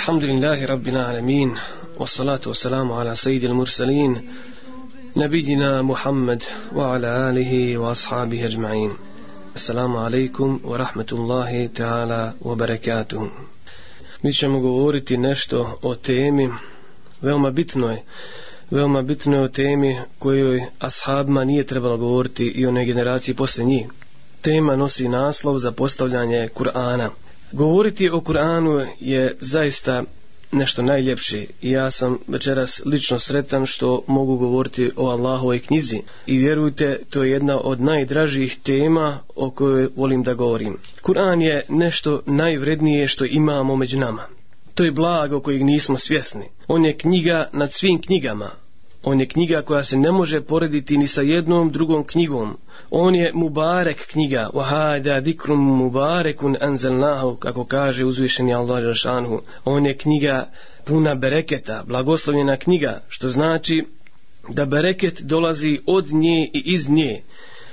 الحمد لله رب العالمين والصلاة والسلام على سيد المرسلين نبينا محمد وعلى آله وأصحابه أجمعين السلام عليكم ورحمة الله تعالى وبركاته Mi ćemo govoriti nešto o temi veoma bitnoj, veoma bitnoj o temi kojoj ashabima nije trebalo govoriti i one generacije posle njih. Tema nosi naslov za postavljanje Kur'ana. Govoriti o Kur'anu je zaista nešto najljepše i ja sam večeras lično sretan što mogu govoriti o Allahovoj knjizi i vjerujte to je jedna od najdražih tema o kojoj volim da govorim. Kur'an je nešto najvrednije što imamo među nama. To je blago kojeg nismo svjesni. On je knjiga nad svim knjigama, On je knjiga koja se ne može porediti ni sa jednom drugom knjigom. On je Mubarek knjiga. Wa hada dikrum mubarekun anzalnahu, kako kaže uzvišeni Allah Rašanhu. On je knjiga puna bereketa, blagoslovljena knjiga, što znači da bereket dolazi od nje i iz nje.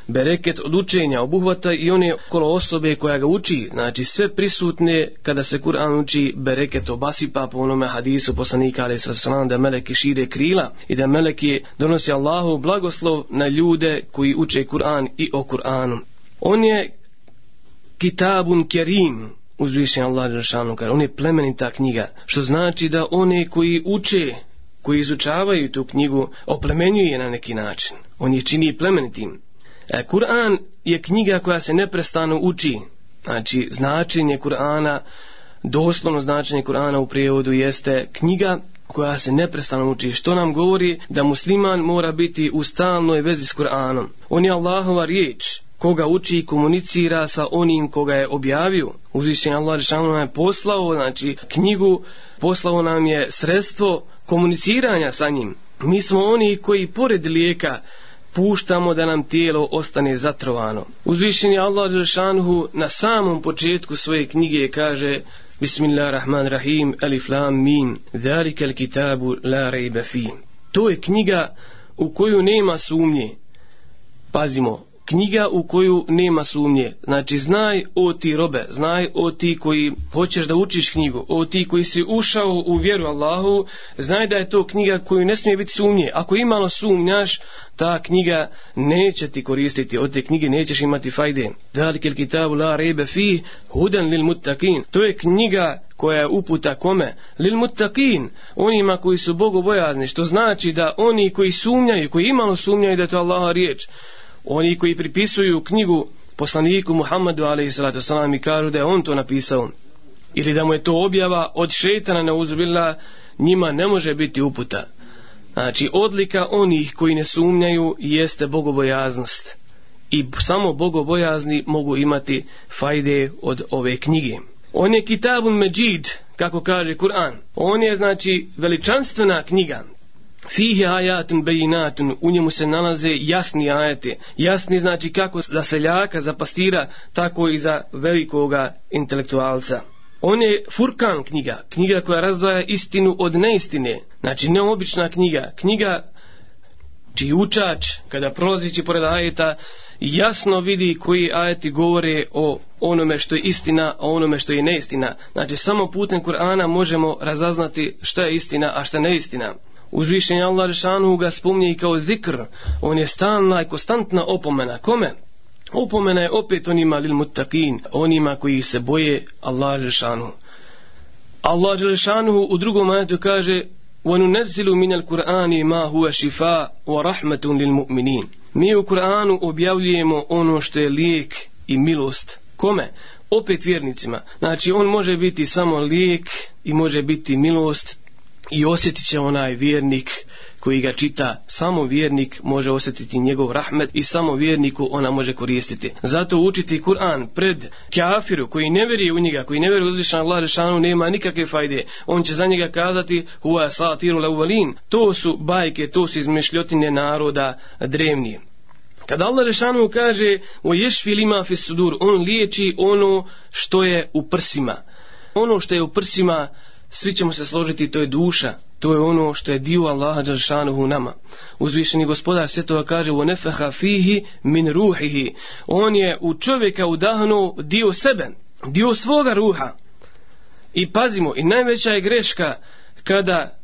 Bereket od učenja obuhvata i one okolo osobe koja ga uči, znači sve prisutne kada se Kur'an uči, bereket obasipa po onome hadisu poslanika ali sa sanan da meleki šire krila i da meleki donosi Allahu blagoslov na ljude koji uče Kur'an i o Kur'anu. On je kitabun kerim, uzvišen Allah Đeršanu, kar on je plemenita knjiga, što znači da one koji uče, koji izučavaju tu knjigu, oplemenjuje na neki način. On je čini plemenitim. E, Kur'an je knjiga koja se neprestano uči. Znači, značenje Kur'ana, doslovno značenje Kur'ana u prijevodu jeste knjiga koja se neprestano uči. Što nam govori da musliman mora biti u stalnoj vezi s Kur'anom. On je Allahova riječ koga uči i komunicira sa onim koga je objavio. Uzvišen Allah Žešanu nam je poslao, znači knjigu, poslao nam je sredstvo komuniciranja sa njim. Mi smo oni koji pored lijeka puštamo da nam tijelo ostane zatrovano. Uzvišen je Allah Đelšanhu na samom početku svoje knjige kaže Bismillahirrahmanirrahim, alif lam mim, dhalika al-kitabu la rejba fi. To je knjiga u koju nema sumnje. Pazimo, knjiga u koju nema sumnje. Znači, znaj o ti robe, znaj o ti koji hoćeš da učiš knjigu, o ti koji si ušao u vjeru Allahu, znaj da je to knjiga koju ne smije biti sumnje. Ako imalo sumnjaš, ta knjiga neće ti koristiti, od te knjige nećeš imati fajde. Dalikil kitabu la rebe fi hudan lil muttaqin. To je knjiga koja je uputa kome? Lil muttaqin, onima koji su bogobojazni, što znači da oni koji sumnjaju, koji imalo sumnjaju da je to Allaha riječ, oni koji pripisuju knjigu poslaniku Muhammedu alejselatu selam i kažu da je on to napisao ili da mu je to objava od šejtana neuzbilla njima ne može biti uputa znači odlika onih koji ne sumnjaju jeste bogobojaznost i samo bogobojazni mogu imati fajde od ove knjige on je kitabun međid kako kaže Kur'an on je znači veličanstvena knjiga Fihi ajatun bayinatun u njemu se nalaze jasni ajete jasni znači kako za seljaka za pastira tako i za velikoga intelektualca on je Furkan knjiga knjiga koja razdvaja istinu od neistine znači neobična knjiga knjiga čiji učač kada prolazići pored ajeta jasno vidi koji ajeti govore o onome što je istina a onome što je neistina znači samo putem Kur'ana možemo razaznati što je istina a što je neistina Uzvišenje Allah Rešanu ga spomnije i kao zikr. On je stalna i konstantna opomena. Kome? Opomena je opet onima lil mutakin, onima koji se boje Allah Rešanu. Allah Rešanu u drugom manetu kaže وَنُنَزِّلُ مِنَ الْقُرْآنِ مَا هُوَ شِفَا وَرَحْمَةٌ لِلْمُؤْمِنِينَ Mi u Kur'anu objavljujemo ono što je lijek i milost. Kome? Opet vjernicima. Znači, on može biti samo lijek i može biti milost i osjetit će onaj vjernik koji ga čita, samo vjernik može osjetiti njegov rahmet i samo vjerniku ona može koristiti. Zato učiti Kur'an pred kafiru koji ne veri u njega, koji ne veri u uzvišan Allah Rešanu, nema nikakve fajde. On će za njega kazati, huva salatiru lauvalin. To su bajke, to su izmešljotine naroda drevnije. Kada Allah Rešanu kaže, o ješfi lima fesudur, on liječi ono što je u prsima. Ono što je u prsima, svi ćemo se složiti, to je duša, to je ono što je dio Allaha Đeršanuhu nama. Uzvišeni gospodar svjetova kaže, u nefeha fihi min ruhihi, on je u čovjeka udahnuo dio sebe, dio svoga ruha. I pazimo, i najveća je greška kada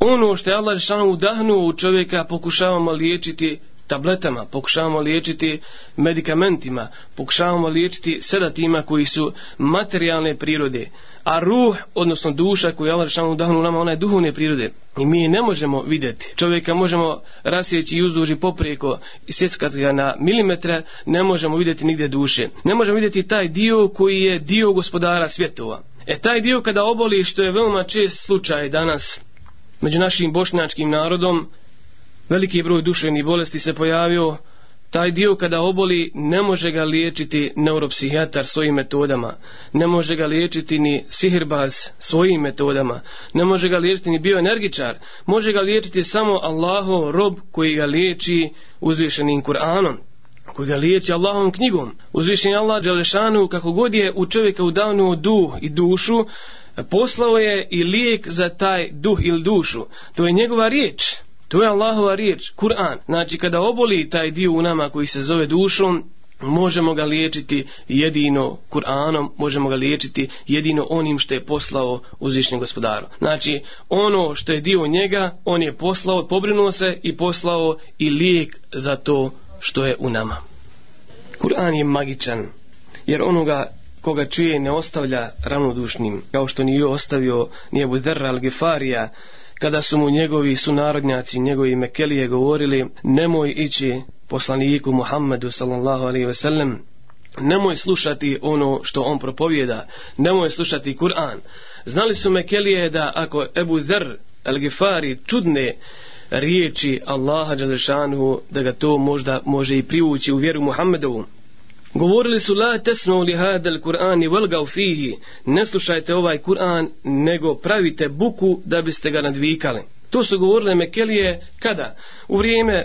ono što je Allah Đeršanuhu udahnuo u čovjeka pokušavamo liječiti tabletama, pokušavamo liječiti medikamentima, pokušavamo liječiti sedatima koji su materijalne prirode, a ruh, odnosno duša koju je Allah rešavno udahnu nama, ona je duhovne prirode. I mi je ne možemo vidjeti. Čovjeka možemo rasjeći i uzduži poprijeko i sjeckat ga na milimetre, ne možemo vidjeti nigde duše. Ne možemo vidjeti taj dio koji je dio gospodara svjetova. E taj dio kada oboli, što je veoma čest slučaj danas, među našim bošnjačkim narodom, Veliki broj duševnih bolesti se pojavio, taj dio kada oboli ne može ga liječiti neuropsihijatar svojim metodama, ne može ga liječiti ni sihirbaz svojim metodama, ne može ga liječiti ni bioenergičar, može ga liječiti samo Allahov rob koji ga liječi uzvišenim Kur'anom koji ga liječi Allahom knjigom. Uzvišen je Allah Đelešanu kako god je u čovjeka udavnuo duh i dušu, poslao je i lijek za taj duh ili dušu. To je njegova riječ. To je Allahova riječ, Kur'an. Znači, kada oboli taj dio u nama koji se zove dušom, možemo ga liječiti jedino Kur'anom, možemo ga liječiti jedino onim što je poslao uzvišnjem gospodaru. Znači, ono što je dio njega, on je poslao, pobrinuo se i poslao i lijek za to što je u nama. Kur'an je magičan, jer onoga koga čuje ne ostavlja ravnodušnim, kao što nije ostavio nije Budr al-Gifarija, kada su mu njegovi sunarodnjaci, njegovi Mekelije govorili, nemoj ići poslaniku Muhammedu sallallahu alaihi ve sellem, nemoj slušati ono što on propovjeda, nemoj slušati Kur'an. Znali su Mekelije da ako Ebu Zer el-Gifari čudne riječi Allaha Đalešanu, da ga to možda može i privući u vjeru Muhammedovu. Govorili su la tesmo li hadal Kur'an i velga fihi, ne slušajte ovaj Kur'an, nego pravite buku da biste ga nadvikali. To su govorile Mekelije kada? U vrijeme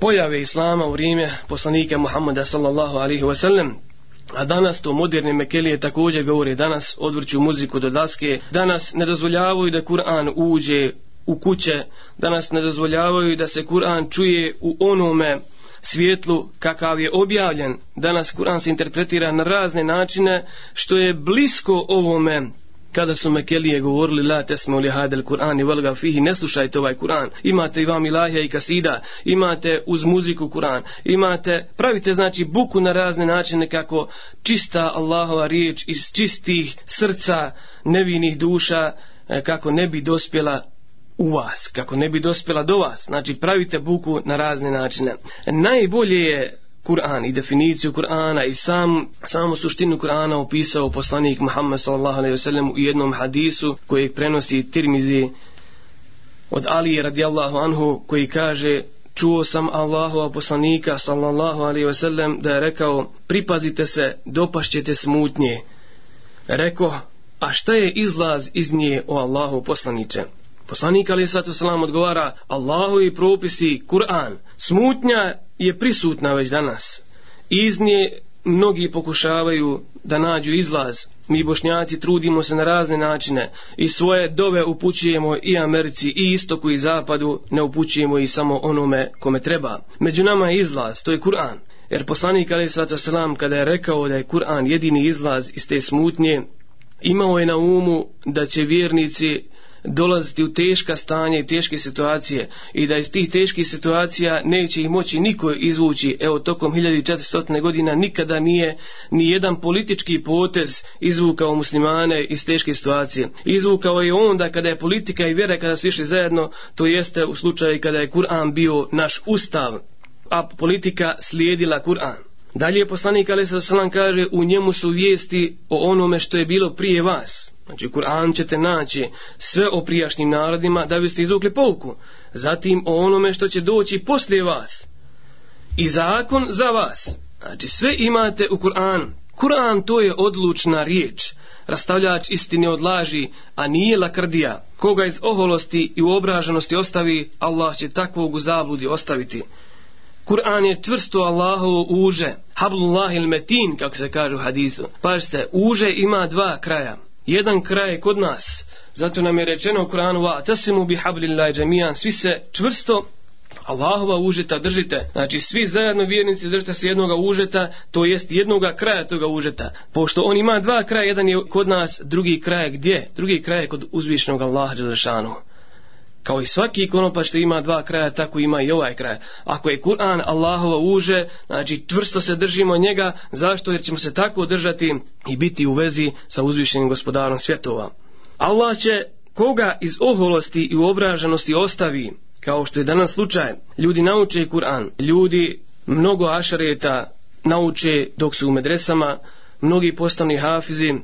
pojave Islama, u vrijeme poslanika Muhammada sallallahu alihi wasallam, A danas to moderne Mekelije također govore danas, odvrću muziku do daske, danas ne dozvoljavaju da Kur'an uđe u kuće, danas ne dozvoljavaju da se Kur'an čuje u onome svijetlu kakav je objavljen. Danas Kur'an se interpretira na razne načine što je blisko ovome kada su Mekelije govorili la tesme u lihadel Kur'an i velga fihi ne slušajte ovaj Kur'an imate i vam ilahija i kasida imate uz muziku Kur'an imate pravite znači buku na razne načine kako čista Allahova riječ iz čistih srca nevinih duša e, kako ne bi dospjela u vas, kako ne bi dospjela do vas. Znači, pravite buku na razne načine. Najbolje je Kur'an i definiciju Kur'ana i sam, samu suštinu Kur'ana opisao poslanik Muhammed s.a.v. u jednom hadisu kojeg prenosi Tirmizi od Alije radijallahu anhu koji kaže čuo sam Allahu a poslanika sallallahu alaihi wasallam da je rekao pripazite se dopašćete smutnje rekao a šta je izlaz iz nje o Allahu poslaniče Poslanik Ali Sato Salam odgovara, Allahu i propisi Kur'an. Smutnja je prisutna već danas. Iz nje mnogi pokušavaju da nađu izlaz. Mi bošnjaci trudimo se na razne načine i svoje dove upućujemo i Americi i istoku i zapadu, ne upućujemo i samo onome kome treba. Među nama je izlaz, to je Kur'an. Jer poslanik Ali Sato Salam kada je rekao da je Kur'an jedini izlaz iz te smutnje, imao je na umu da će vjernici dolaziti u teška stanje i teške situacije i da iz tih teških situacija neće ih moći niko izvući evo tokom 1400. godina nikada nije ni jedan politički potez izvukao muslimane iz teške situacije izvukao je onda kada je politika i vjera kada su išli zajedno to jeste u slučaju kada je Kur'an bio naš ustav a politika slijedila Kur'an dalje poslanik Ali Salam kaže u njemu su vijesti o onome što je bilo prije vas Znači, Kur'an ćete naći sve o prijašnjim narodima da biste izvukli pouku. Zatim o onome što će doći poslije vas. I zakon za vas. Znači, sve imate u Kur'an. Kur'an to je odlučna riječ. Rastavljač istine odlaži, a nije lakrdija. Koga iz oholosti i uobraženosti ostavi, Allah će takvog u zabludi ostaviti. Kur'an je čvrsto Allahovo uže. Hablullah il metin, kako se kaže u hadisu. Pažite, uže ima dva kraja jedan kraj je kod nas. Zato nam je rečeno u Kur'anu, a te se mu bi hablillahi džemijan, svi se čvrsto Allahova užeta držite. Znači svi zajedno vjernici držite se jednog užeta, to jest jednog kraja toga užeta. Pošto on ima dva kraja, jedan je kod nas, drugi kraj gdje? Drugi kraj je kod uzvišnog Allaha Đelešanu. Kao i svaki konopa što ima dva kraja, tako ima i ovaj kraj. Ako je Kur'an Allahova uže, znači tvrsto se držimo njega, zašto? Jer ćemo se tako držati i biti u vezi sa uzvišenim gospodarom svjetova. Allah će koga iz oholosti i uobraženosti ostavi, kao što je danas slučaj, ljudi nauče Kur'an, ljudi mnogo ašareta nauče dok su u medresama, mnogi postani hafizi,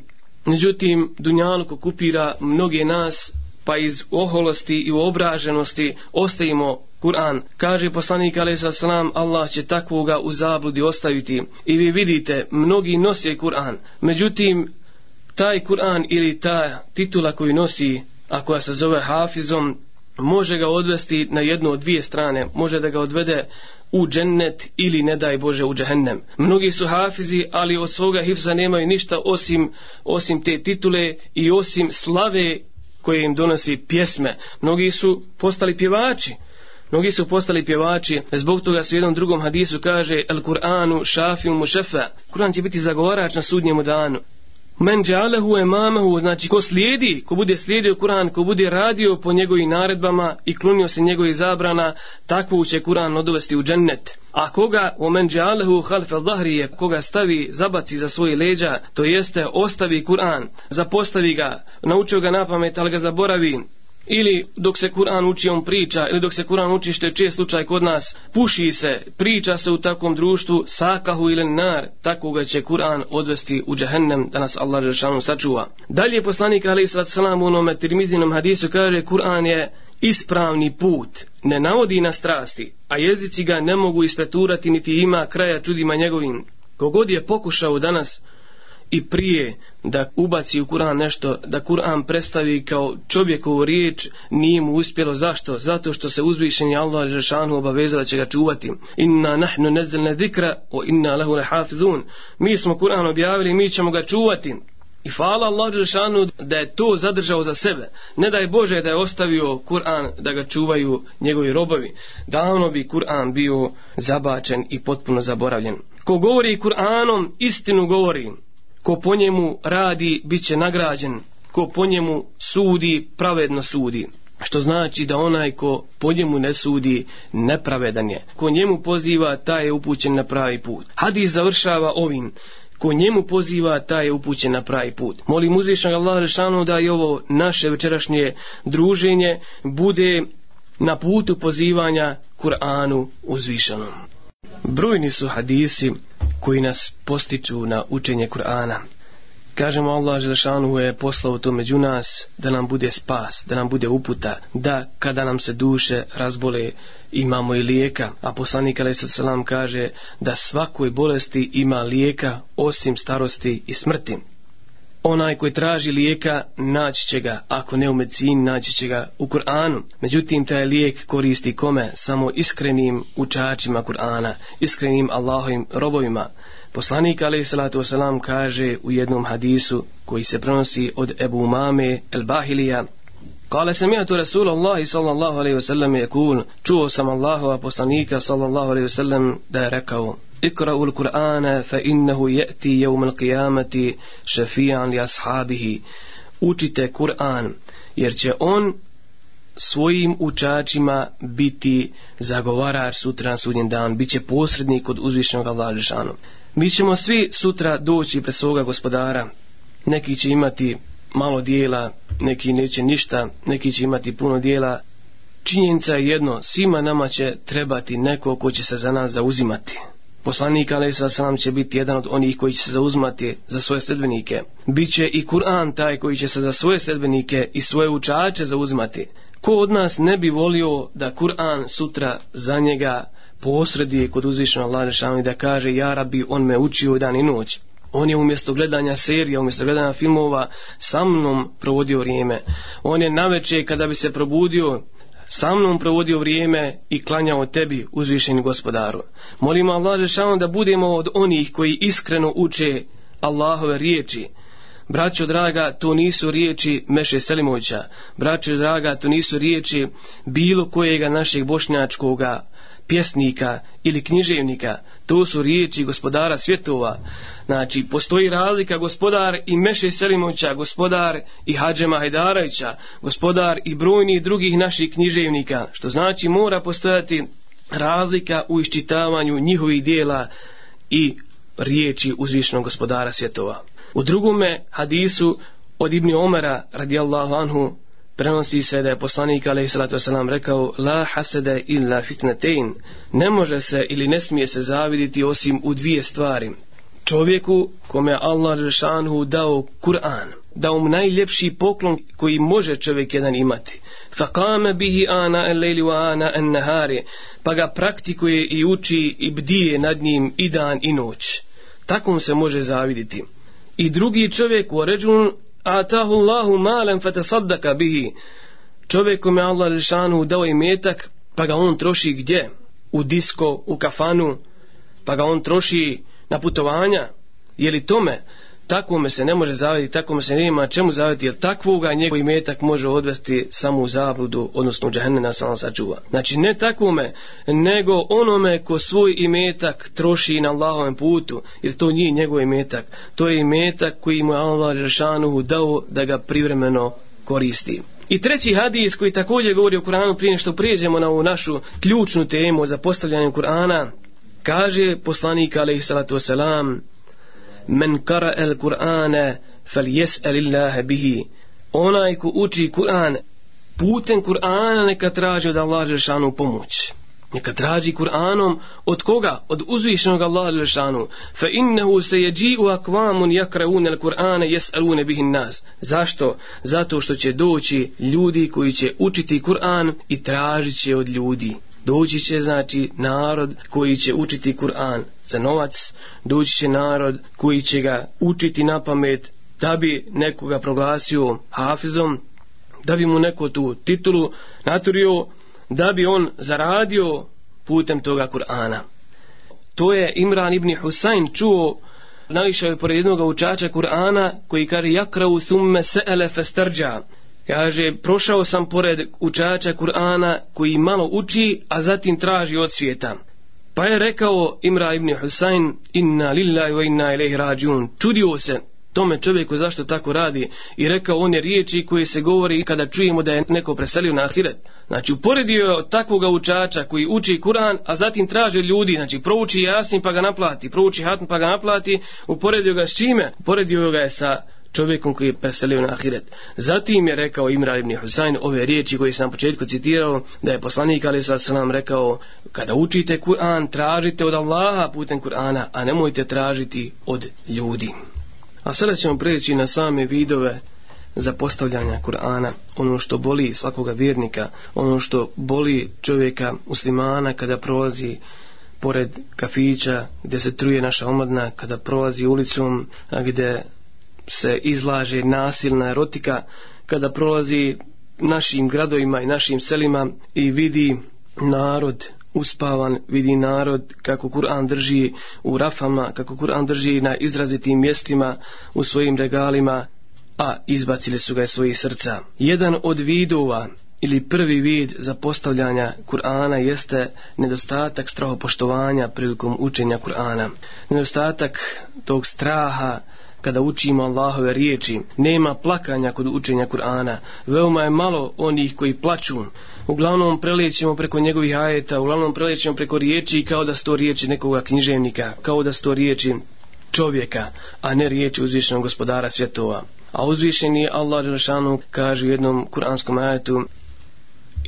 međutim, dunjalu kokupira mnoge nas, pa iz oholosti i uobraženosti ostavimo Kur'an. Kaže poslanik Alisa Salam, Allah će takvoga u zabludi ostaviti. I vi vidite, mnogi nosi Kur'an. Međutim, taj Kur'an ili ta titula koju nosi, a koja se zove Hafizom, može ga odvesti na jednu od dvije strane. Može da ga odvede u džennet ili ne daj Bože u džehennem. Mnogi su hafizi, ali od svoga hifza nemaju ništa osim, osim te titule i osim slave koje im donosi pjesme. Mnogi su postali pjevači. Mnogi su postali pjevači, zbog toga su jednom drugom hadisu kaže El Kur'anu šafi mu šefe. Kur'an će biti zagovarač na sudnjemu danu. Men džalehu emamehu, znači ko slijedi, ko bude slijedio Kur'an, ko bude radio po njegovim naredbama i klunio se njegovih zabrana, takvu će Kur'an odovesti u džennet. A koga o men džalehu halfe zahrije, koga stavi, zabaci za svoje leđa, to jeste ostavi Kur'an, zapostavi ga, naučio ga na pamet, ali ga zaboravi, ili dok se Kur'an uči on priča ili dok se Kur'an uči što je čest slučaj kod nas puši se, priča se u takvom društvu sakahu ili nar tako ga će Kur'an odvesti u džahennem da nas Allah Žešanu sačuva dalje poslanik Ali Isra Salam u onome tirmizinom hadisu kaže Kur'an je ispravni put ne navodi na strasti a jezici ga ne mogu ispreturati niti ima kraja čudima njegovim kogod je pokušao danas i prije da ubaci u Kur'an nešto, da Kur'an predstavi kao čovjekovu riječ, nije mu uspjelo. Zašto? Zato što se uzvišenje Allah Žešanu obavezao da će ga čuvati. Inna nahnu nezelne zikra, o inna lehu lehafizun. Mi smo Kur'an objavili, mi ćemo ga čuvati. I hvala Allah Žešanu da je to zadržao za sebe. Ne daj Bože da je ostavio Kur'an da ga čuvaju njegovi robovi. Davno bi Kur'an bio zabačen i potpuno zaboravljen. Ko govori Kur'anom, istinu govori ko po njemu radi bit će nagrađen, ko po njemu sudi, pravedno sudi. Što znači da onaj ko po njemu ne sudi, nepravedan je. Ko njemu poziva, taj je upućen na pravi put. Hadis završava ovim. Ko njemu poziva, taj je upućen na pravi put. Molim uzvišnjeg Allah Rešanu da i ovo naše večerašnje druženje bude na putu pozivanja Kur'anu uzvišenom. Brojni su hadisi koji nas postiču na učenje Kur'ana. Kažemo Allah Želešanu je poslao to među nas da nam bude spas, da nam bude uputa, da kada nam se duše razbole imamo i lijeka. A poslanik A.S. kaže da svakoj bolesti ima lijeka osim starosti i smrti. Onaj koji traži lijeka, naći će ga, ako ne u medicini, naći će ga u Kur'anu. Međutim, taj lijek koristi kome? Samo iskrenim učačima Kur'ana, iskrenim Allahovim robovima. Poslanik a.s. kaže u jednom hadisu koji se prenosi od Ebu Mame el-Bahilija, Kale sam ja to Rasulallahi sallallahu alaihi wasallam je kul, čuo sam Allahova poslanika sallallahu alaihi wasallam da je rekao, اقرأ القرآن فإنه يأتي يوم القيامة شفيعا لأصحابه učite Kur'an jer će on svojim učačima biti zagovarač sutra na sudnjem dan bit će posrednik kod uzvišnjog Allaha mi ćemo svi sutra doći pred svoga gospodara neki će imati malo dijela neki neće ništa neki će imati puno dijela činjenica je jedno svima nama će trebati neko ko će se za nas zauzimati Poslanik Ali Sallam će biti jedan od onih koji će se zauzmati za svoje sledbenike. Biće i Kur'an taj koji će se za svoje sledbenike i svoje učače zauzmati. Ko od nas ne bi volio da Kur'an sutra za njega posredi kod uzvišnog vlade i da kaže ja rabi on me učio dan i noć. On je umjesto gledanja serija, umjesto gledanja filmova sa mnom provodio vrijeme. On je na večer kada bi se probudio sa mnom provodio vrijeme i klanjao tebi uzvišeni gospodaru. Molimo Allah Žešanu da budemo od onih koji iskreno uče Allahove riječi. Braćo draga, to nisu riječi Meše Selimovića. Braćo draga, to nisu riječi bilo kojega našeg bošnjačkoga pjesnika ili književnika, to su riječi gospodara svjetova. Znači, postoji razlika gospodar i Meše Selimovića, gospodar i Hadžema Hajdarovića, gospodar i brojni drugih naših književnika, što znači mora postojati razlika u iščitavanju njihovih dijela i riječi uzvišnog gospodara svjetova. U drugome hadisu od Ibni Omera radijallahu anhu prenosi se da je poslanik alaih salatu wasalam rekao la hasede illa fitnetein ne može se ili ne smije se zaviditi osim u dvije stvari čovjeku kome je Allah Žešanhu dao Kur'an dao mu najljepši poklon koji može čovjek jedan imati faqame bihi ana en lejli wa ana en nahari pa ga praktikuje i uči i bdije nad njim i dan i noć takom se može zaviditi i drugi čovjek u ređun atahu Allahu malen fatasaddaka bihi čovjekom je Allah lišanu dao i metak pa ga on troši gdje u disko, u kafanu pa ga on troši na putovanja je li tome takvome se ne može zaviti, takvome se nema čemu zaviti, jer takvoga njegov imetak može odvesti samo u zabludu, odnosno u džahene nas on sačuva. Znači, ne takvome, nego onome ko svoj imetak troši na Allahovem putu, jer to nije njegov imetak. To je imetak koji mu je Allah Rešanuhu dao da ga privremeno koristi. I treći hadis koji također govori o Kur'anu prije što prijeđemo na ovu našu ključnu temu za postavljanje Kur'ana, kaže poslanik alaihissalatu wasalam, men kara el Kur'ane fel jes bihi onaj ko uči Kur'an putem Kur'ana neka traži od Allah Želšanu pomoć neka traži Kur'anom od koga? od uzvišenog Allah Želšanu fe innehu se jeđi u akvamun jakraun el Kur'ane jes elune bihin nas zašto? zato što će doći ljudi koji će učiti Kur'an i tražit će od ljudi doći će znači narod koji će učiti Kur'an za novac, doći će narod koji će ga učiti na pamet da bi nekoga proglasio hafizom, da bi mu neko tu titulu naturio, da bi on zaradio putem toga Kur'ana. To je Imran ibn Husayn čuo naišao je pored jednog učača Kur'ana koji kaže jakrau thumme se'ele festarđa Kaže, prošao sam pored učača Kur'ana koji malo uči, a zatim traži od svijeta. Pa je rekao Imra ibn Husayn, inna lillahi wa inna ilaihi rađun. Čudio se tome čovjeku zašto tako radi i rekao one riječi koje se govori kada čujemo da je neko preselio na ahiret. Znači, uporedio je od takvog učača koji uči Kur'an, a zatim traže ljudi, znači, prouči jasnim pa ga naplati, prouči hatn pa ga naplati, uporedio ga s čime? Uporedio ga je sa čovjekom koji je preselio na ahiret. Zatim je rekao Imra ibn Husayn ove riječi koje sam na početku citirao, da je poslanik Ali sad nam rekao, kada učite Kur'an, tražite od Allaha putem Kur'ana, a nemojte tražiti od ljudi. A sada ćemo preći na same vidove za postavljanje Kur'ana, ono što boli svakoga vjernika, ono što boli čovjeka muslimana kada prolazi pored kafića gdje se truje naša omadna, kada prolazi ulicom gdje se izlaže nasilna erotika kada prolazi našim gradovima i našim selima i vidi narod uspavan, vidi narod kako Kur'an drži u rafama, kako Kur'an drži na izrazitim mjestima u svojim regalima, a izbacili su ga iz svojih srca. Jedan od vidova ili prvi vid zapostavljanja Kur'ana jeste nedostatak strahopoštovanja prilikom učenja Kur'ana. Nedostatak tog straha kada učimo Allahove riječi. Nema plakanja kod učenja Kur'ana. Veoma je malo onih koji plaću. Uglavnom prelijećemo preko njegovih ajeta, uglavnom prelijećemo preko riječi kao da sto riječi nekoga književnika, kao da sto riječi čovjeka, a ne riječi uzvišenog gospodara svjetova. A uzvišeni Allah Đelšanu kaže u jednom kuranskom ajetu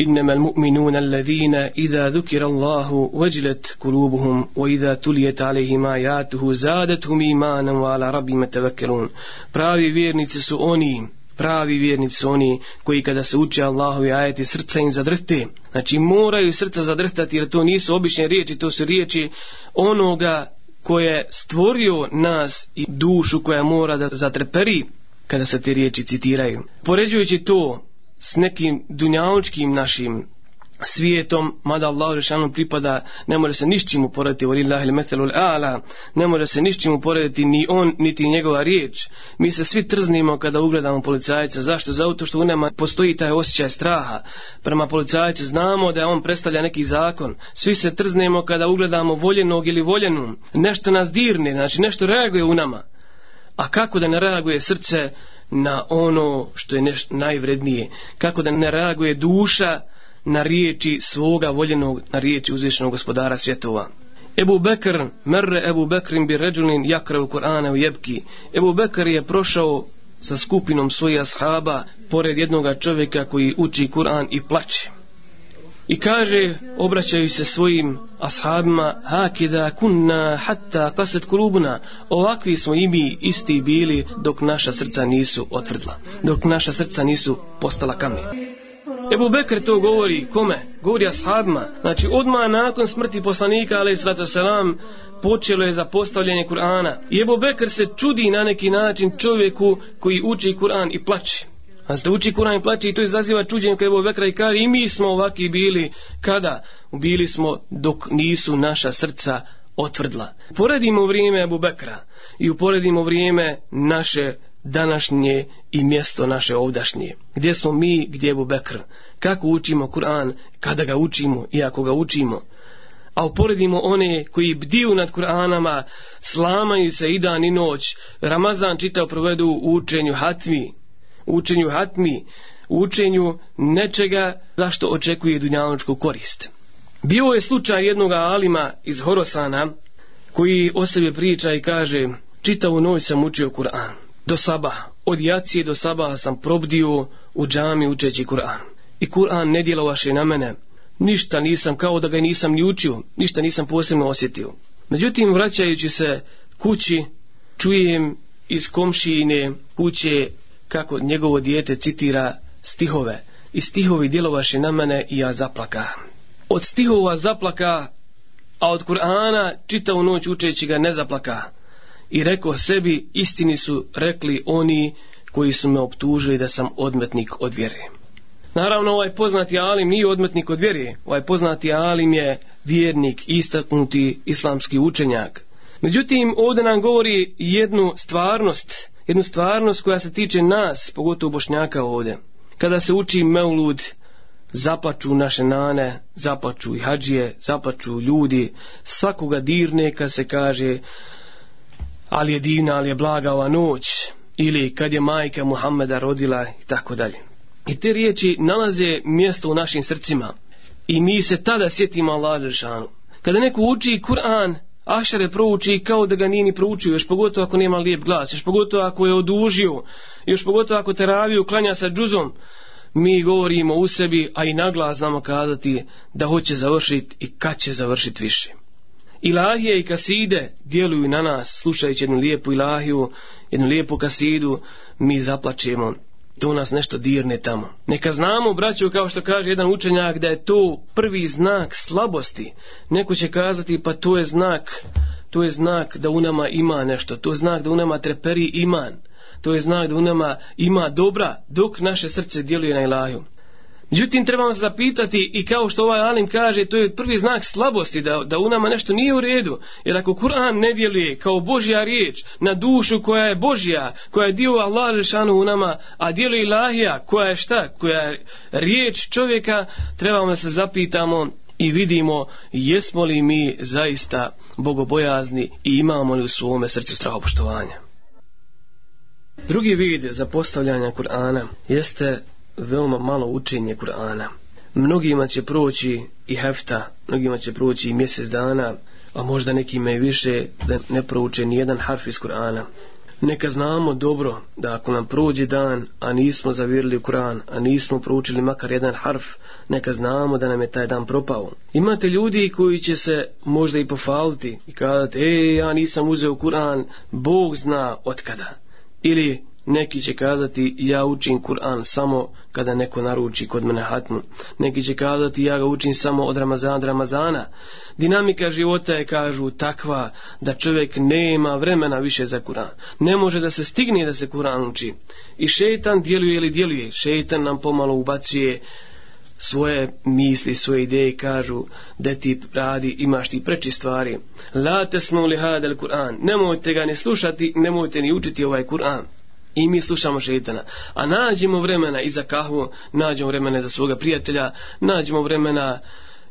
إنما المؤمنون الذين إذا ذكر الله وجلت قلوبهم وإذا تليت عليهم آياته زادتهم إيمانا وعلى ربهم يتوكلون pravi vjernici su oni pravi vjernici su oni koji kada se uče Allahovi ajeti srca im zadrhte znači moraju srca zadrhtati jer to nisu obične riječi to su riječi onoga koje stvorio nas i dušu koja mora da zatreperi kada se te riječi citiraju poređujući to s nekim dunjaočkim našim svijetom, mada Allah rešanom pripada, ne može se nišćim uporediti, voli Allah metelul ala, ne može se nišćim uporediti ni on, niti njegova riječ. Mi se svi trznimo kada ugledamo policajca. Zašto? Zato što u nema postoji taj osjećaj straha. Prema policajcu znamo da on predstavlja neki zakon. Svi se trznemo kada ugledamo voljenog ili voljenu. Nešto nas dirne, znači nešto reaguje u nama. A kako da ne reaguje srce, na ono što je neš, najvrednije, kako da ne reaguje duša na riječi svoga voljenog, na riječi uzvišenog gospodara svjetova. Ebu Bekr, merre Ebu Bekrim bi ređulin jakra u Korane u jebki. Ebu Bekr je prošao sa skupinom svojih ashaba pored jednog čovjeka koji uči Kur'an i plaće. I kaže, obraćaju se svojim ashabima, hakida kunna hatta kaset kulubuna, ovakvi smo i mi isti bili dok naša srca nisu otvrdla, dok naša srca nisu postala kamni. Ebu Bekr to govori, kome? Govori ashabima, znači odmah nakon smrti poslanika, ali sratu selam, počelo je zapostavljanje Kur'ana. I Ebu Bekr se čudi na neki način čovjeku koji uči Kur'an i plaći. A ste uči Kur'an i plaći i to izaziva čuđenje kada je Bekra i kaže i mi smo ovaki bili kada? Bili smo dok nisu naša srca otvrdla. Poredimo vrijeme Abu Bekra i uporedimo vrijeme naše današnje i mjesto naše ovdašnje. Gdje smo mi, gdje je Bekr? Kako učimo Kur'an, kada ga učimo i ako ga učimo? A uporedimo one koji bdiju nad Kur'anama, slamaju se i dan i noć, Ramazan čitao provedu u učenju hatmi, učenju hatmi, učenju nečega zašto očekuje dunjaločku korist. Bio je slučaj jednog alima iz Horosana koji o sebi priča i kaže čitavu noj sam učio Kur'an. Do saba, od jacije do saba sam probdio u džami učeći Kur'an. I Kur'an ne djelovaše na mene. Ništa nisam, kao da ga nisam ni učio, ništa nisam posebno osjetio. Međutim, vraćajući se kući, čujem iz komšijine kuće kako njegovo dijete citira stihove i stihovi djelovaše na mene i ja zaplaka. Od stihova zaplaka, a od Kur'ana čita u noć učeći ga ne zaplaka. I rekao sebi, istini su rekli oni koji su me optužili da sam odmetnik od vjere. Naravno, ovaj poznati alim nije odmetnik od vjere. Ovaj poznati alim je vjernik, istaknuti islamski učenjak. Međutim, ovdje nam govori jednu stvarnost, jednu stvarnost koja se tiče nas, pogotovo bošnjaka ovde. Kada se uči Meulud, zaplaču naše nane, zaplaču i hađije, zaplaču ljudi, svakoga dirne kad se kaže ali je divna, ali je blaga ova noć, ili kad je majka Muhammeda rodila i tako dalje. I te riječi nalaze mjesto u našim srcima i mi se tada sjetimo Allah Žešanu. Kada neko uči Kur'an, ahšare prouči kao da ga nije ni proučio, još pogotovo ako nema lijep glas, još pogotovo ako je odužio, još pogotovo ako teraviju klanja sa džuzom, mi govorimo u sebi, a i na glas znamo kazati da hoće završiti i kad će završiti više. Ilahije i kaside djeluju na nas, slušajući jednu lijepu ilahiju, jednu lijepu kasidu, mi zaplačemo To nas nešto dirne tamo. Neka znamo, braću, kao što kaže jedan učenjak, da je to prvi znak slabosti. Neko će kazati, pa to je znak, to je znak da u nama ima nešto. To je znak da u nama treperi iman. To je znak da u nama ima dobra, dok naše srce djeluje na ilahiju. Međutim, trebamo se zapitati i kao što ovaj alim kaže, to je prvi znak slabosti, da, da u nama nešto nije u redu. Jer ako Kur'an ne djeluje kao Božja riječ na dušu koja je Božja, koja je dio Allah Žešanu u nama, a djeluje Ilahija koja je šta, koja je riječ čovjeka, trebamo se zapitamo i vidimo jesmo li mi zaista bogobojazni i imamo li u svome srcu strahopoštovanja. Drugi vid zapostavljanja Kur'ana jeste veoma malo učenje Kur'ana. Mnogima će proći i hefta, mnogima će proći i mjesec dana, a možda nekima i više da ne prouče ni jedan harf iz Kur'ana. Neka znamo dobro da ako nam prođe dan, a nismo zavirili u Kur'an, a nismo proučili makar jedan harf, neka znamo da nam je taj dan propao. Imate ljudi koji će se možda i pofaliti i kadati, e, ja nisam uzeo Kur'an, Bog zna otkada. Ili, Neki će kazati ja učim Kur'an samo kada neko naruči kod mene hatmu. Neki će kazati ja ga učim samo od Ramazana do Ramazana. Dinamika života je, kažu, takva da čovjek nema vremena više za Kur'an. Ne može da se stigne da se Kur'an uči. I šeitan djeluje ili djeluje. Šeitan nam pomalo ubacuje svoje misli, svoje ideje kažu da ti radi, imaš ti preči stvari. La tesmu li hadel Kur'an. Nemojte ga ne slušati, nemojte ni učiti ovaj Kur'an. I mi slušamo šeitana. A nađemo vremena i za kahvu, nađemo vremena za svoga prijatelja, nađemo vremena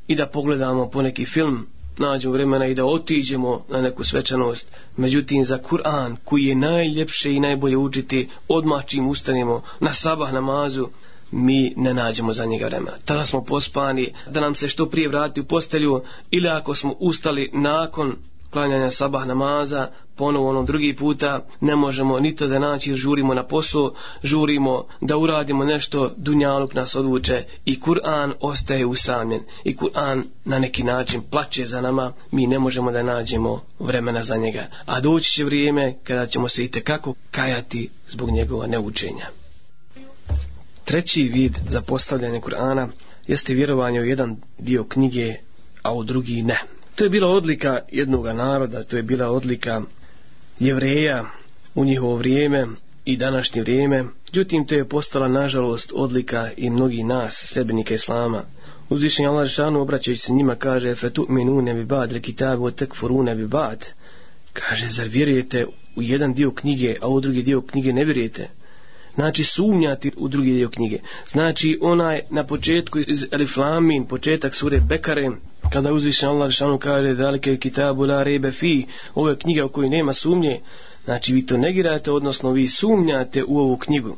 i da pogledamo po neki film, nađemo vremena i da otiđemo na neku svečanost. Međutim, za Kur'an, koji je najljepše i najbolje učiti, odmah čim ustanemo na sabah namazu, mi ne nađemo za njega vremena. Tada smo pospani da nam se što prije vrati u postelju ili ako smo ustali nakon klanjanja sabah namaza, ponovo ono drugi puta, ne možemo ni to da naći, žurimo na posao, žurimo da uradimo nešto, dunjaluk nas odvuče i Kur'an ostaje usamljen i Kur'an na neki način plaće za nama, mi ne možemo da nađemo vremena za njega. A doći će vrijeme kada ćemo se i tekako kajati zbog njegova neučenja. Treći vid za postavljanje Kur'ana jeste vjerovanje u jedan dio knjige, a u drugi ne. To je bila odlika jednog naroda, to je bila odlika jevreja u njihovo vrijeme i današnje vrijeme. Međutim, to je postala, nažalost, odlika i mnogi nas, sredbenika Islama. Uzvišenje Allah Žešanu, obraćajući se njima, kaže Fetu minu nebi bad, leki tabo tek furu nebi bad. Kaže, zar vjerujete u jedan dio knjige, a u drugi dio knjige ne vjerujete? Znači sumnjati u drugi dio knjige. Znači onaj na početku iz Eliflamin, početak sure Bekare, kada uzvišen Allah Žešanu kaže velike kitabu la rebe fi ovo je knjiga u kojoj nema sumnje znači vi to negirate odnosno vi sumnjate u ovu knjigu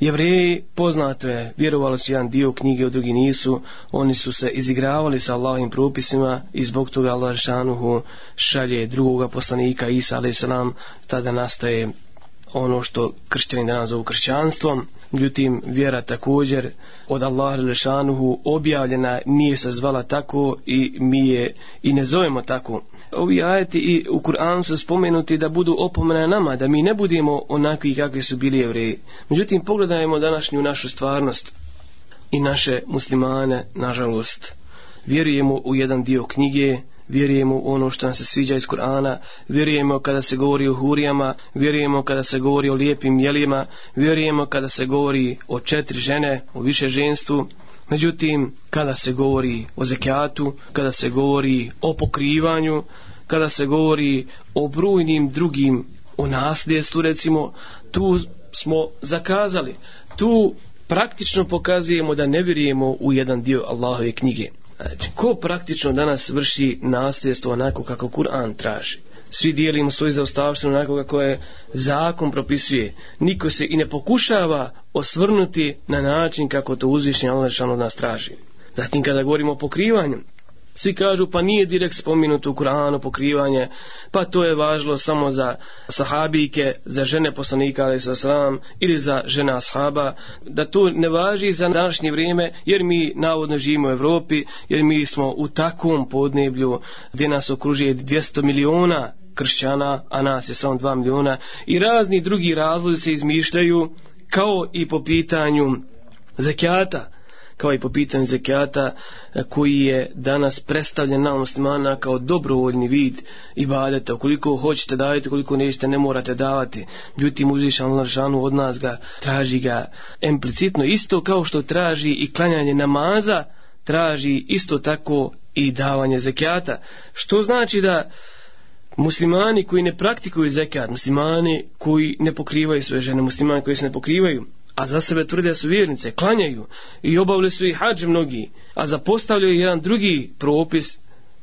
jevreji poznato je vjerovalo su jedan dio knjige od drugi nisu oni su se izigravali sa Allahim propisima i zbog toga Allah Žešanuhu šalje drugoga poslanika Isa alaih tada nastaje ono što kršćani danas zovu kršćanstvom Međutim, vjera također od Allaha Lešanuhu objavljena nije se zvala tako i mi je i ne zovemo tako. Ovi ajeti i u Kur'anu su spomenuti da budu opomene nama, da mi ne budemo onakvi kakvi su bili jevreji. Međutim, pogledajmo današnju našu stvarnost i naše muslimane, nažalost, vjerujemo u jedan dio knjige, vjerujemo u ono što nam se sviđa iz Kur'ana, vjerujemo kada se govori o hurijama, vjerujemo kada se govori o lijepim jelima, vjerujemo kada se govori o četiri žene, o više ženstvu, međutim kada se govori o zekijatu, kada se govori o pokrivanju, kada se govori o brujnim drugim o nasljedstvu recimo, tu smo zakazali, tu praktično pokazujemo da ne vjerujemo u jedan dio Allahove knjige. Znači, ko praktično danas vrši nasljedstvo onako kako Kur'an traži? Svi dijelimo svoj zaostavštvo onako kako je zakon propisuje. Niko se i ne pokušava osvrnuti na način kako to uzvišnje Allah šalno nas traži. Zatim kada govorimo o pokrivanju, Svi kažu pa nije direkt spominuto u Kur'anu pokrivanje, pa to je važilo samo za sahabike, za žene poslanika ali sa sram ili za žena sahaba, da to ne važi za današnje vrijeme jer mi navodno živimo u Evropi, jer mi smo u takvom podneblju gdje nas okružuje 200 miliona kršćana, a nas je samo 2 miliona i razni drugi razlozi se izmišljaju kao i po pitanju zekijata kao i po pitanju zekijata e, koji je danas predstavljen na osmana kao dobrovoljni vid i badete. Koliko hoćete davati, koliko nećete, ne morate davati. Ljutim uzvišan lažanu od nas ga traži ga implicitno. Isto kao što traži i klanjanje namaza, traži isto tako i davanje zekijata. Što znači da muslimani koji ne praktikuju zekijat, muslimani koji ne pokrivaju svoje žene, muslimani koji se ne pokrivaju, a za sebe tvrde su vjernice, klanjaju i obavili su i hađ mnogi, a zapostavljaju jedan drugi propis,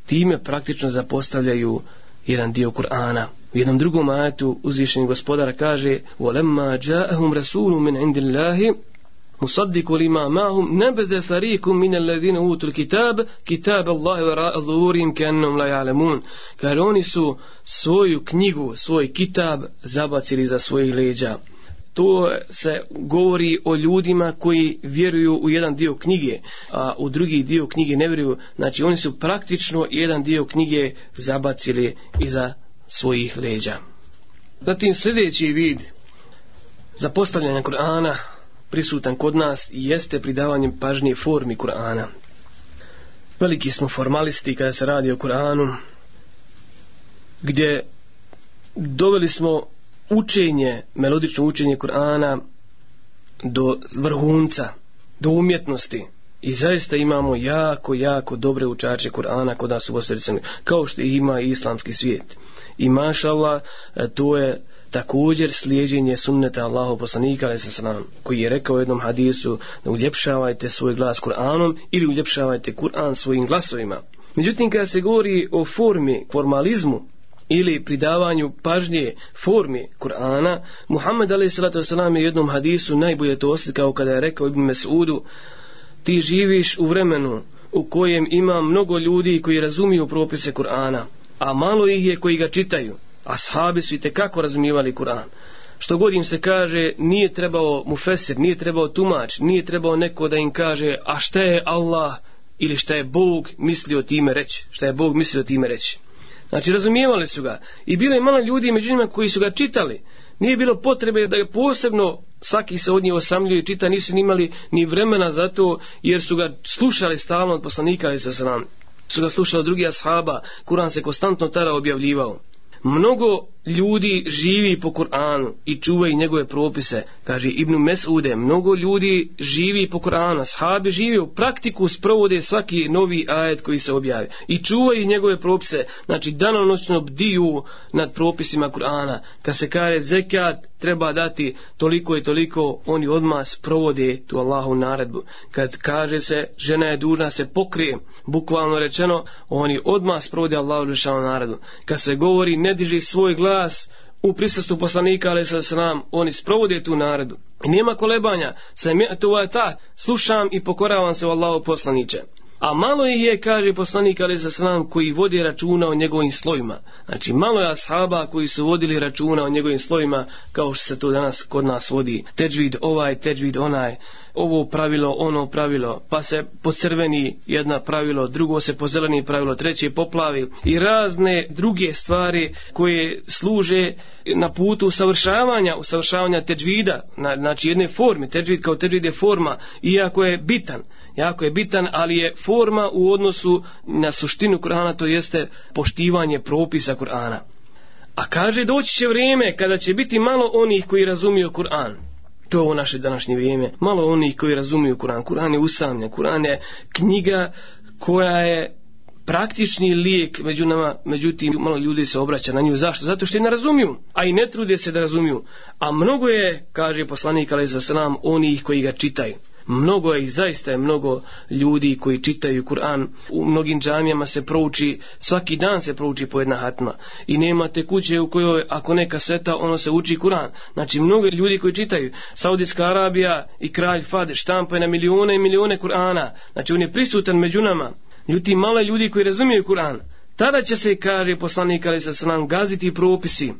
time praktično zapostavljaju jedan dio Kur'ana. U jednom drugom ajetu uzvišeni gospodar kaže وَلَمَّا جَاءَهُمْ رَسُولُ مِنْ عِنْدِ اللَّهِ مُصَدِّكُ لِمَا مَاهُمْ نَبَذَ فَرِيكُمْ مِنَ الَّذِينَ اُوتُ الْكِتَابِ كِتَابَ اللَّهِ وَرَاءَ ظُورِمْ كَنَّمْ لَا يَعْلَمُونَ Kar oni su svoju knjigu, svoj kitab zabacili za svojih leđa to se govori o ljudima koji vjeruju u jedan dio knjige, a u drugi dio knjige ne vjeruju. Znači oni su praktično jedan dio knjige zabacili iza svojih leđa. Zatim sljedeći vid zapostavljanja Kur'ana prisutan kod nas jeste pridavanjem pažnje formi Kur'ana. Veliki smo formalisti kada se radi o Kur'anu gdje doveli smo učenje, melodično učenje Kur'ana do vrhunca, do umjetnosti. I zaista imamo jako, jako dobre učače Kur'ana kod nas u Bosni kao što ima i islamski svijet. I mašala, e, to je također slijedjenje sunneta Allahu poslanika, ali sam koji je rekao u jednom hadisu, da uljepšavajte svoj glas Kur'anom ili uljepšavajte Kur'an svojim glasovima. Međutim, kada se govori o formi, formalizmu, ili pridavanju pažnje formi Kur'ana, Muhammed a.s. je u jednom hadisu najbolje to oslikao kada je rekao Ibn Mesudu, ti živiš u vremenu u kojem ima mnogo ljudi koji razumiju propise Kur'ana, a malo ih je koji ga čitaju, a sahabi su i tekako razumivali Kur'an. Što god im se kaže, nije trebao mufesir, nije trebao tumač, nije trebao neko da im kaže, a šta je Allah ili šta je Bog mislio time reći, šta je Bog mislio time reći. Znači razumijevali su ga. I bilo je malo ljudi među njima koji su ga čitali. Nije bilo potrebe da ga posebno svaki se od njih osamljuje i čita. Nisu imali ni vremena za to jer su ga slušali stalno od poslanika i sa sram. Su ga slušali drugi ashaba. Kuran se konstantno tada objavljivao. Mnogo ljudi živi po Kur'anu i čuvaju njegove propise. Kaže Ibnu Mesude, mnogo ljudi živi po Kur'anu, sahabi živi u praktiku, sprovode svaki novi ajet koji se objavi. I čuvaju njegove propise, znači danonoćno bdiju nad propisima Kur'ana. Kad se kare zekat, treba dati toliko i toliko, oni odmah sprovode tu Allahu naredbu. Kad kaže se, žena je dužna se pokrije, bukvalno rečeno, oni odmah sprovode Allahu naredbu. Kad se govori, ne diži svoj glas, glas u prisustvu poslanika ali se nam oni sprovode tu naredu i nema kolebanja sa to je ta slušam i pokoravam se Allahu poslanice A malo ih je, kaže poslanik Ali Zasalam, koji vodi računa o njegovim slojima. Znači, malo je ashaba koji su vodili računa o njegovim slojima, kao što se to danas kod nas vodi. Teđvid ovaj, teđvid onaj ovo pravilo, ono pravilo, pa se pocrveni jedna pravilo, drugo se pozeleni pravilo, treće poplavi i razne druge stvari koje služe na putu usavršavanja, usavršavanja teđvida, na, znači jedne forme, teđvid kao teđvid je forma, iako je bitan, jako je bitan, ali je forma u odnosu na suštinu Kur'ana, to jeste poštivanje propisa Kur'ana. A kaže doći će vrijeme kada će biti malo onih koji razumiju Kur'an to je ovo naše današnje vrijeme. Malo oni koji razumiju Kur'an. Kur'an je usamljen. Kur'an je knjiga koja je praktični lijek među nama, međutim, malo ljudi se obraća na nju. Zašto? Zato što je ne razumiju, a i ne trude se da razumiju. A mnogo je, kaže poslanik, ali za sram, onih koji ga čitaju mnogo je i zaista je mnogo ljudi koji čitaju Kur'an u mnogim džamijama se prouči svaki dan se prouči po jedna hatma i nemate kuće u kojoj ako neka seta ono se uči Kur'an znači mnogo ljudi koji čitaju Saudijska Arabija i kralj Fad štampaju na milijune i milijune Kur'ana znači on je prisutan među nama ljuti male ljudi koji razumiju Kur'an tada će se kaže poslanik ali se nam gaziti propisi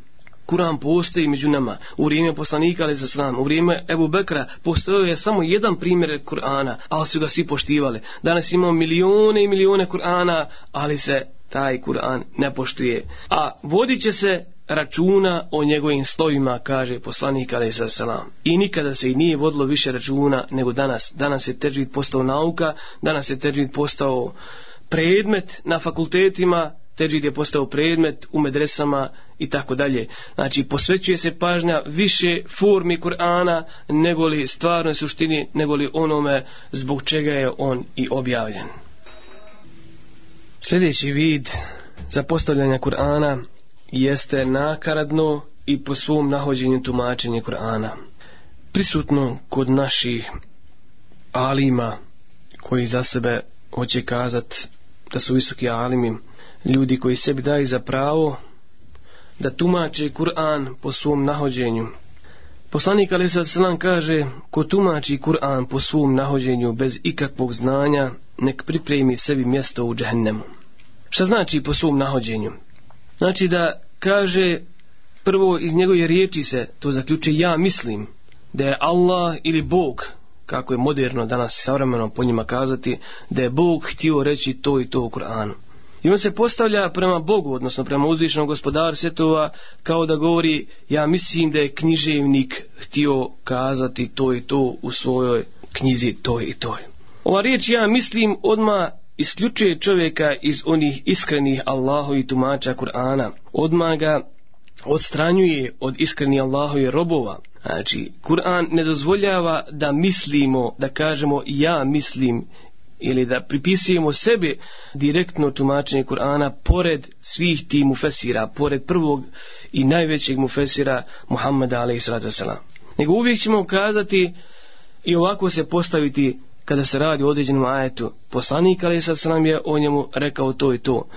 Kur'an postoji među nama, u vrijeme poslanika ali za sram, u vrijeme Ebu Bekra postojao je samo jedan primjer Kur'ana, ali su ga svi poštivali. Danas imamo milijone i milijone Kur'ana, ali se taj Kur'an ne poštuje. A vodit će se računa o njegovim stojima, kaže poslanik Ali Sarsalam. I nikada se i nije vodilo više računa nego danas. Danas je teđvid postao nauka, danas je teđvid postao predmet na fakultetima, teđid je postao predmet u medresama i tako dalje. Znači, posvećuje se pažnja više formi Kur'ana nego li stvarnoj suštini, nego li onome zbog čega je on i objavljen. Sljedeći vid zapostavljanja Kur'ana jeste nakaradno i po svom nahođenju tumačenje Kur'ana. Prisutno kod naših alima koji za sebe hoće kazat da su visoki alimi, ljudi koji sebi daju za pravo da tumače Kur'an po svom nahođenju. Poslanik Ali Sadslan kaže, ko tumači Kur'an po svom nahođenju bez ikakvog znanja, nek pripremi sebi mjesto u džehennemu. Šta znači po svom nahođenju? Znači da kaže, prvo iz njegove riječi se to zaključuje ja mislim da je Allah ili Bog, kako je moderno danas savremeno po njima kazati, da je Bog htio reći to i to u Kur'anu. I on se postavlja prema Bogu, odnosno prema uzvišnom gospodaru svjetova, kao da govori, ja mislim da je književnik htio kazati to i to u svojoj knjizi, to i to. Ova riječ, ja mislim, odma isključuje čovjeka iz onih iskrenih Allahovi tumača Kur'ana. Odma ga odstranjuje od iskrenih Allahovi robova. Znači, Kur'an ne dozvoljava da mislimo, da kažemo ja mislim ili da pripisujemo sebi direktno tumačenje Kur'ana pored svih ti mufesira, pored prvog i najvećeg mufesira Muhammeda alaih sallatu wasalam. Nego uvijek ćemo ukazati i ovako se postaviti kada se radi o određenom ajetu. Poslanik alaih sallatu je o njemu rekao to i to.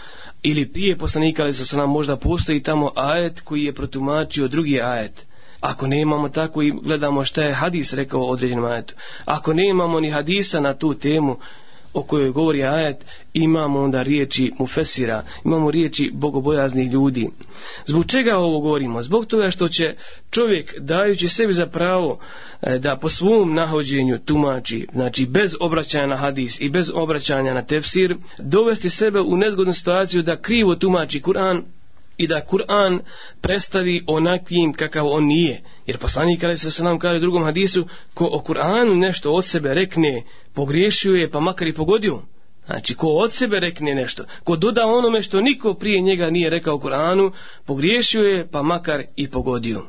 Ili prije poslanika alaih sallatu wasalam možda postoji tamo ajet koji je protumačio drugi ajet. Ako ne imamo tako i gledamo šta je hadis rekao o određenom ajetu. Ako ne imamo ni hadisa na tu temu, o kojoj govori ajet, imamo onda riječi mufesira, imamo riječi bogobojaznih ljudi. Zbog čega ovo govorimo? Zbog toga što će čovjek dajući sebi za pravo e, da po svom nahođenju tumači, znači bez obraćanja na hadis i bez obraćanja na tefsir, dovesti sebe u nezgodnu situaciju da krivo tumači Kur'an, i da Kur'an predstavi onakvim kakav on nije. Jer poslanik kada se nam kaže u drugom hadisu, ko o Kur'anu nešto od sebe rekne, pogriješio je pa makar i pogodio. Znači, ko od sebe rekne nešto, ko doda onome što niko prije njega nije rekao Kur'anu, pogriješio je pa makar i pogodio.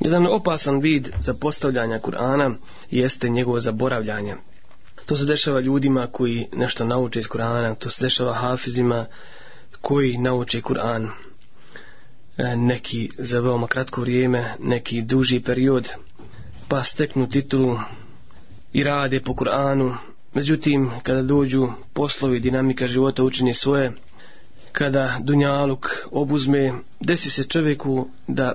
Jedan opasan vid za postavljanja Kur'ana jeste njegovo zaboravljanje. To se dešava ljudima koji nešto nauče iz Kur'ana, to se dešava hafizima, koji nauče Kur'an. E, neki za veoma kratko vrijeme, neki duži period, pa steknu titulu i rade po Kur'anu. Međutim, kada dođu poslovi dinamika života učini svoje, kada Dunjaluk obuzme, desi se čovjeku da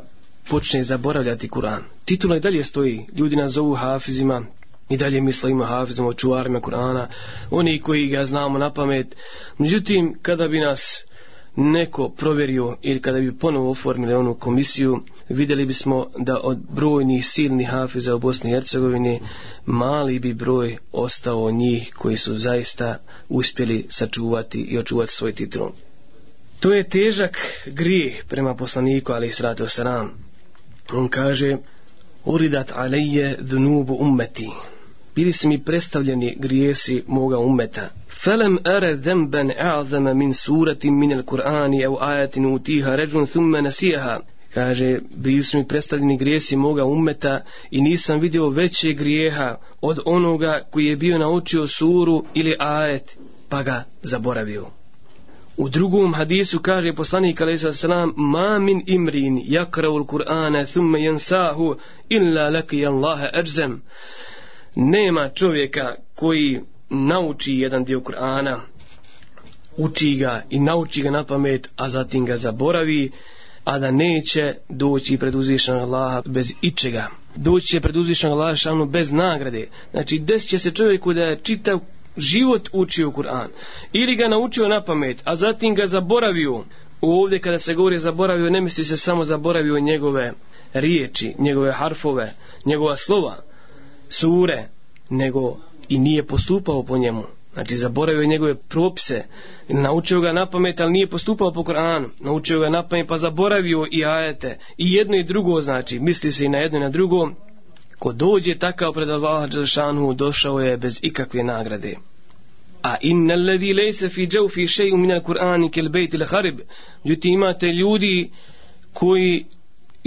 počne zaboravljati Kur'an. Titula i dalje stoji, ljudi nas zovu hafizima, i dalje misle ima hafizima, očuvarima Kur'ana, oni koji ga znamo na pamet. Međutim, kada bi nas uh, neko provjerio ili kada bi ponovo oformili onu komisiju, vidjeli bismo da od brojnih silnih hafiza u Bosni i Hercegovini mali bi broj ostao njih koji su zaista uspjeli sačuvati i očuvati svoj titul. To je težak grijeh prema poslaniku, ali i sratu sram. On kaže, uridat alejje dnubu ummeti bili su mi predstavljeni grijesi moga ummeta. Felem ere zemben e'azama min surati min al Kur'ani au ajatin utiha ređun thumme nasijeha. Kaže, bili su mi predstavljeni grijesi moga ummeta i nisam vidio veće grijeha od onoga koji je bio naučio suru ili ajet, pa ga zaboravio. U drugom hadisu kaže poslanik alejhi selam ma min imrin yaqra al-Qur'ana thumma yansahu illa laqiya Allah ajzam nema čovjeka koji nauči jedan dio Kur'ana uči ga i nauči ga na pamet a zatim ga zaboravi a da neće doći pred uzvišnog Allaha bez ičega doći će pred uzvišnog Allaha šanu bez nagrade znači desit će se čovjeku da je čitav život učio Kur'an ili ga naučio na pamet a zatim ga zaboravio ovdje kada se govori zaboravio ne misli se samo zaboravio njegove riječi njegove harfove njegova slova sure, nego i nije postupao po njemu. Znači, zaboravio je njegove propise, naučio ga na pamet, ali nije postupao po Koranu. Naučio ga na pamet, pa zaboravio i ajete. I jedno i drugo, znači, misli se i na jedno i na drugo, ko dođe takav pred Allaha Đelšanu, došao je bez ikakve nagrade. A inna alladhi laysa fi jawfi shay'un min al-Qur'an kal bayt al-kharib. Ljudi imate ljudi koji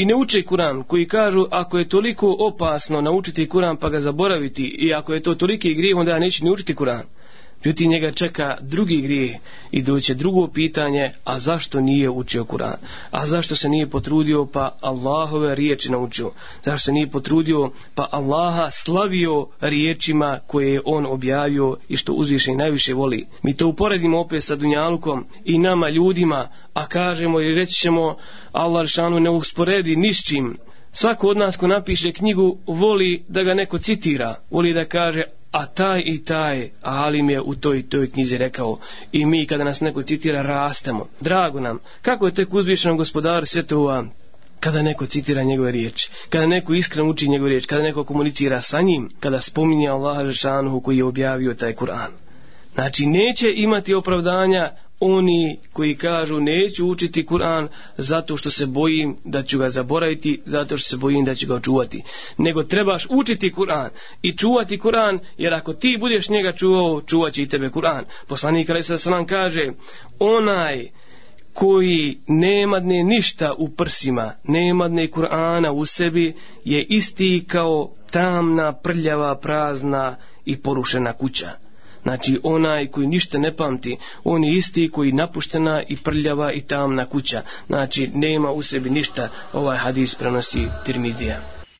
I ne uče Kur'an, koji kažu, ako je toliko opasno naučiti Kur'an pa ga zaboraviti, i ako je to toliki grijeh, onda ja neću ne učiti Kur'an. Ljuti njega čeka drugi grije i doće drugo pitanje, a zašto nije učio Kur'an? A zašto se nije potrudio pa Allahove riječi naučio? Zašto se nije potrudio pa Allaha slavio riječima koje je on objavio i što uzviše i najviše voli? Mi to uporedimo opet sa Dunjalukom i nama ljudima, a kažemo i reći ćemo Allah šanu ne usporedi ništim. Svako od nas ko napiše knjigu voli da ga neko citira, voli da kaže a taj i taj alim je u toj toj knjizi rekao i mi kada nas neko citira rastemo drago nam kako je tek uzvišen gospodar svetova kada neko citira njegove riječi kada neko iskren uči njegove riječi kada neko komunicira sa njim kada spominje Allaha Žešanuhu koji je objavio taj Kur'an znači neće imati opravdanja oni koji kažu neću učiti Kur'an zato što se bojim da ću ga zaboraviti, zato što se bojim da ću ga očuvati. Nego trebaš učiti Kur'an i čuvati Kur'an, jer ako ti budeš njega čuvao, čuvat će i tebe Kur'an. Poslanik Ali Sadasalam kaže, onaj koji nemadne ništa u prsima, nemadne Kur'ana u sebi, je isti kao tamna, prljava, prazna i porušena kuća. Znači onaj koji ništa ne pamti, on je isti koji napuštena i prljava i tamna kuća. Znači nema u sebi ništa, ovaj hadis prenosi Tirmidija.